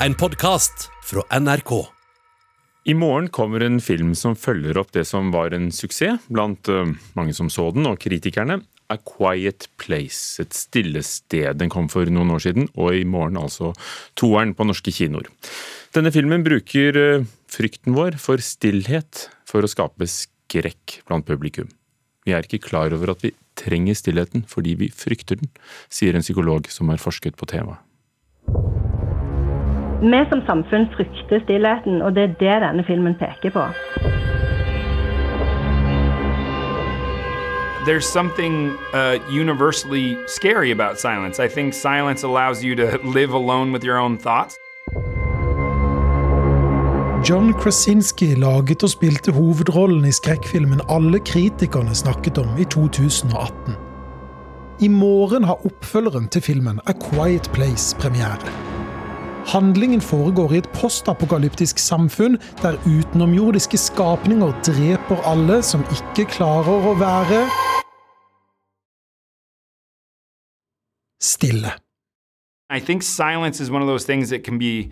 en podkast fra NRK. I morgen kommer en film som følger opp det som var en suksess blant uh, mange som så den, og kritikerne. A Quiet Place, et stille sted. Den kom for noen år siden, og i morgen altså toeren på norske kinoer. Denne filmen bruker uh, frykten vår for stillhet for å skape skrekk blant publikum. Vi er ikke klar over at vi trenger stillheten fordi vi frykter den, sier en psykolog som har forsket på temaet. Vi som samfunn frykter stillheten, og det er det denne filmen peker på. There's something uh, universally scary about silence. I think silence allows you to live alone with your own thoughts. John Krasinski laget og spilte hovedrollen i skrekkfilmen alle kritikerne snakket om i 2018. I morgen har oppfølgeren til filmen A Quiet Place premiere. Handlingen foregår i et postapokalyptisk samfunn der utenomjordiske skapninger dreper alle som ikke klarer å være stille. I think silence is one of those things that can be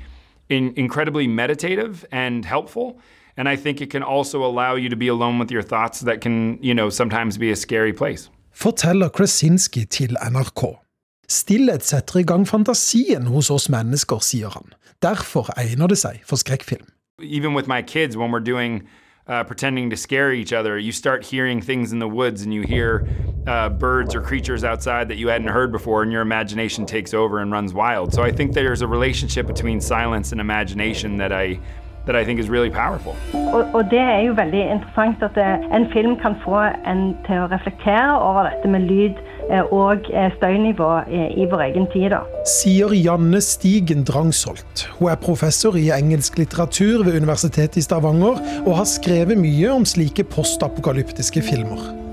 in, incredibly meditative and helpful. And I think it can also allow you to be alone with your thoughts that can, you know, sometimes be a scary place. Forteller Krasinski til NRK. Stillhet setter i gang fantasien hos oss mennesker, sier han. Derfor egner det seg for skrekkfilm. Even with my kids, when we're doing uh, pretending to scare each other, you start hearing things in the woods and you hear uh, birds or creatures outside that you hadn't heard before, and your imagination takes over and runs wild. So I think there's a relationship between silence and imagination that I that I think is really powerful. Og, og, det er jo veldig interessant at eh, en film kan få en til å reflektere over dette med lyd eh, og eh, støynivå i vår egen tid. da. Sier Janne Stigen Drangsholt. Hun er professor i engelsk litteratur ved Universitetet i Stavanger og har skrevet mye om slike postapokalyptiske filmer.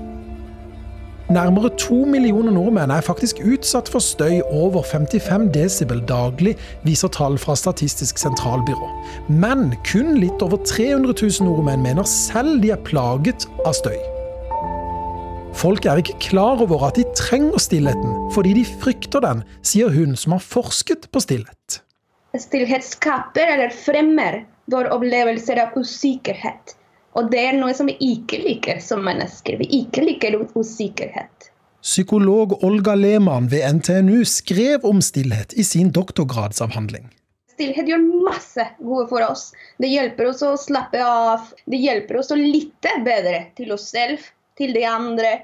Nærmere to millioner nordmenn er faktisk utsatt for støy over 55 desibel daglig, viser tall fra Statistisk sentralbyrå. Men kun litt over 300 000 nordmenn mener selv de er plaget av støy. Folk er ikke klar over at de trenger stillheten, fordi de frykter den, sier hun som har forsket på stillhet. Stillhet skaper eller fremmer vår opplevelse av usikkerhet. Og det er noe som vi ikke liker som mennesker. Vi ikke liker usikkerhet. Psykolog Olga Lehmann ved NTNU skrev om stillhet i sin doktorgradsavhandling. Stillhet gjør masse gode for oss. Det hjelper oss å slappe av. Det hjelper oss å lytte bedre til oss selv, til de andre.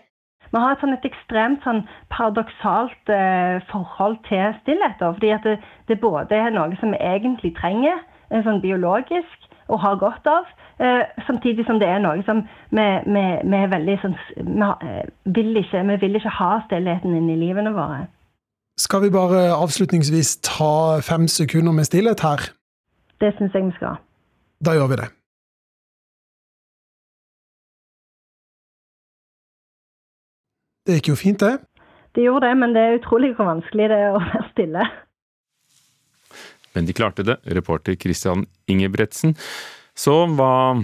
Vi har et, sånn et ekstremt sånn paradoksalt eh, forhold til stillhet. fordi det, det både er noe som vi egentlig trenger, sånn biologisk, og har godt av. Eh, samtidig som det er noe som vi, vi, vi er veldig sånn vi eh, vil, ikke, vi vil ikke ha stillheten inn i livene våre. Skal vi bare avslutningsvis ta fem sekunder med stillhet her? Det syns jeg vi skal. Da gjør vi det. Det gikk jo fint, det. Det gjorde det, men det er utrolig hvor vanskelig det er å være stille. Men de klarte det, reporter Christian Ingebretsen. Så hva,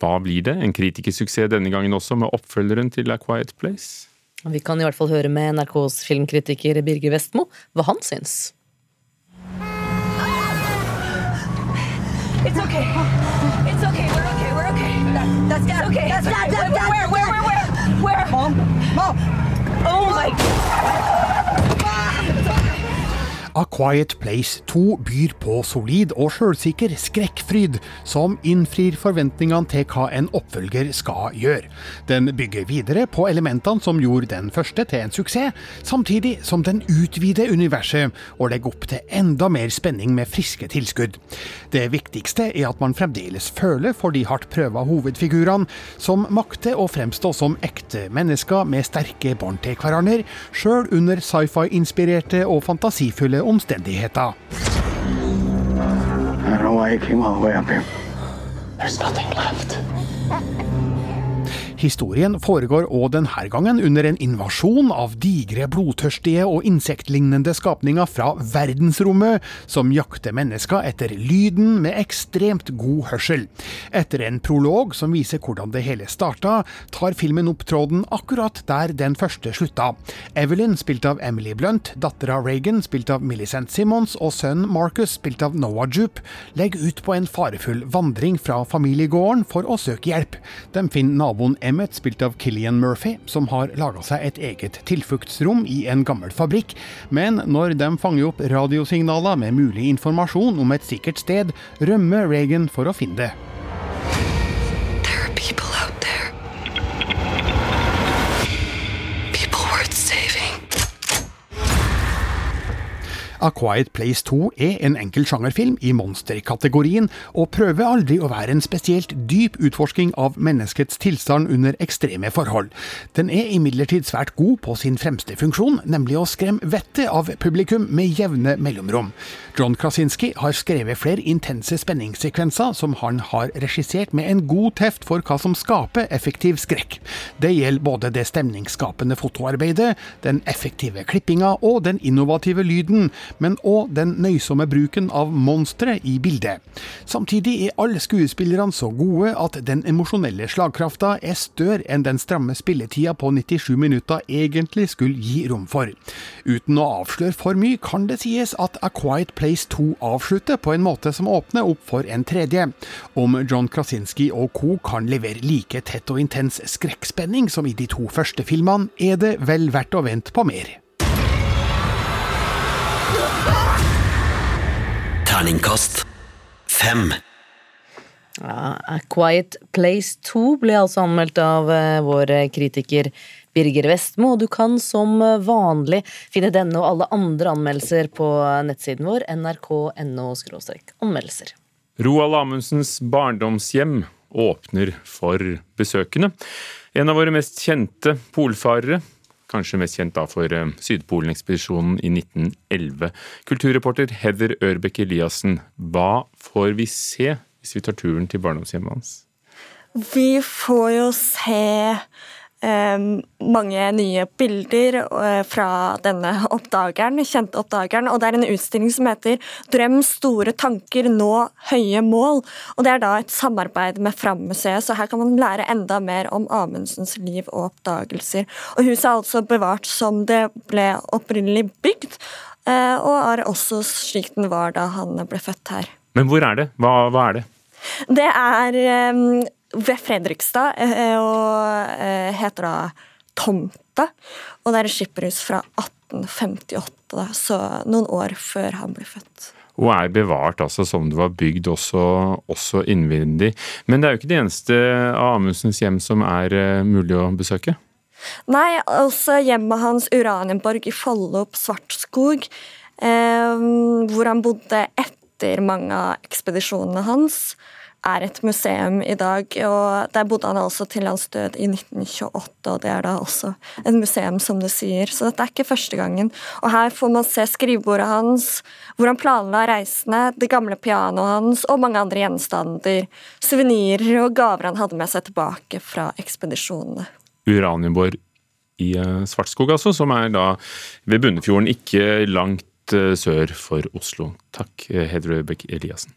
hva blir det? En kritikersuksess denne gangen også, med oppfølgeren til A Quiet Place? Vi kan i hvert fall høre med NRKs filmkritiker Birger Vestmo hva han syns. It's okay. It's okay. We're okay. We're okay. That, that's Dad. Okay. That's Dad. Dad. Dad. Where? Where? Where? Where? Where? Mom. Mom. Oh my. A Quiet Place 2 byr på solid og sjølsikker skrekkfryd, som innfrir forventningene til hva en oppfølger skal gjøre. Den bygger videre på elementene som gjorde den første til en suksess, samtidig som den utvider universet og legger opp til enda mer spenning med friske tilskudd. Det viktigste er at man fremdeles føler for de hardt prøva hovedfigurene, som makter å fremstå som ekte mennesker med sterke bånd til hverandre, sjøl under sci-fi-inspirerte og fantasifulle omstendigheter omstendigheter. I don't know why I came all the way up here. There's nothing left. Historien foregår òg denne gangen under en invasjon av digre, blodtørstige og insektlignende skapninger fra verdensrommet, som jakter mennesker etter lyden med ekstremt god hørsel. Etter en prolog som viser hvordan det hele starta, tar filmen opp tråden akkurat der den første slutta. Evelyn, spilt av Emily Blunt, dattera Reagan, spilt av Millicent Simmons, og sønnen Marcus, spilt av Noah Jupe, legger ut på en farefull vandring fra familiegården for å søke hjelp. De finner naboen Emmet, spilt av Killian Murphy, som har laga seg et eget tilfluktsrom i en gammel fabrikk, men når de fanger opp radiosignaler med mulig informasjon om et sikkert sted, rømmer Reagan for å finne det. A Quiet Place 2 er en enkel sjangerfilm i monsterkategorien, og prøver aldri å være en spesielt dyp utforsking av menneskets tilstand under ekstreme forhold. Den er imidlertid svært god på sin fremste funksjon, nemlig å skremme vettet av publikum med jevne mellomrom. John Krasinski har skrevet flere intense spenningssekvenser som han har regissert med en god teft for hva som skaper effektiv skrekk. Det gjelder både det stemningsskapende fotoarbeidet, den effektive klippinga og den innovative lyden, men òg den nøysomme bruken av monstre i bildet. Samtidig er alle skuespillerne så gode at den emosjonelle slagkrafta er større enn den stramme spilletida på 97 minutter egentlig skulle gi rom for. Uten å avsløre for mye, kan det sies at A Quiet Place 2 avslutter på en måte som åpner opp for en tredje. Om John Krasinski og co. kan levere like tett og intens skrekkspenning som i de to første filmene, er det vel verdt å vente på mer. Terningkast fem. Ja, A Quiet Place 2 ble altså anmeldt av eh, vår kritiker Birger Vestmo, og du kan som vanlig finne denne og alle andre anmeldelser på nettsiden vår nrk.no anmeldelser. Roald Amundsens barndomshjem åpner for besøkende. En av våre mest kjente polfarere, kanskje mest kjent da for eh, Sydpolen-ekspedisjonen i 1911. Kulturreporter Heather Ørbeck Eliassen, hva får vi se hvis vi tar turen til barndomshjemmet hans? Vi får jo se mange nye bilder eh, fra denne oppdageren, kjente oppdageren. Og det er en utstilling som heter 'Drøm store tanker, nå høye mål'. Og det er da et samarbeid med Fram-museet, så her kan man lære enda mer om Amundsens liv og oppdagelser. Og huset er altså bevart som det ble opprinnelig bygd, eh, og er også slik den var da han ble født her. Men hvor er det? Hva, hva er det? Det er eh, ved Fredrikstad eh, og eh, heter da Tomte. Og det er et skipperhus fra 1858, da, så noen år før han ble født. Og er bevart altså som det var bygd også, også innvendig. Men det er jo ikke det eneste av Amundsens hjem som er eh, mulig å besøke? Nei, altså hjemmet hans Uranienborg i Follo på Svartskog, eh, hvor han bodde etter mange av ekspedisjonene hans er et museum i dag. og Der bodde han altså til hans død i 1928, og det er da også et museum, som du sier. Så dette er ikke første gangen. Og her får man se skrivebordet hans, hvor han planla reisene, det gamle pianoet hans og mange andre gjenstander, suvenirer og gaver han hadde med seg tilbake fra ekspedisjonene. Uranienborg i eh, Svartskog, altså, som er da ved Bunnefjorden, ikke langt eh, sør for Oslo. Takk, eh, Hedre Øbekk Eliassen.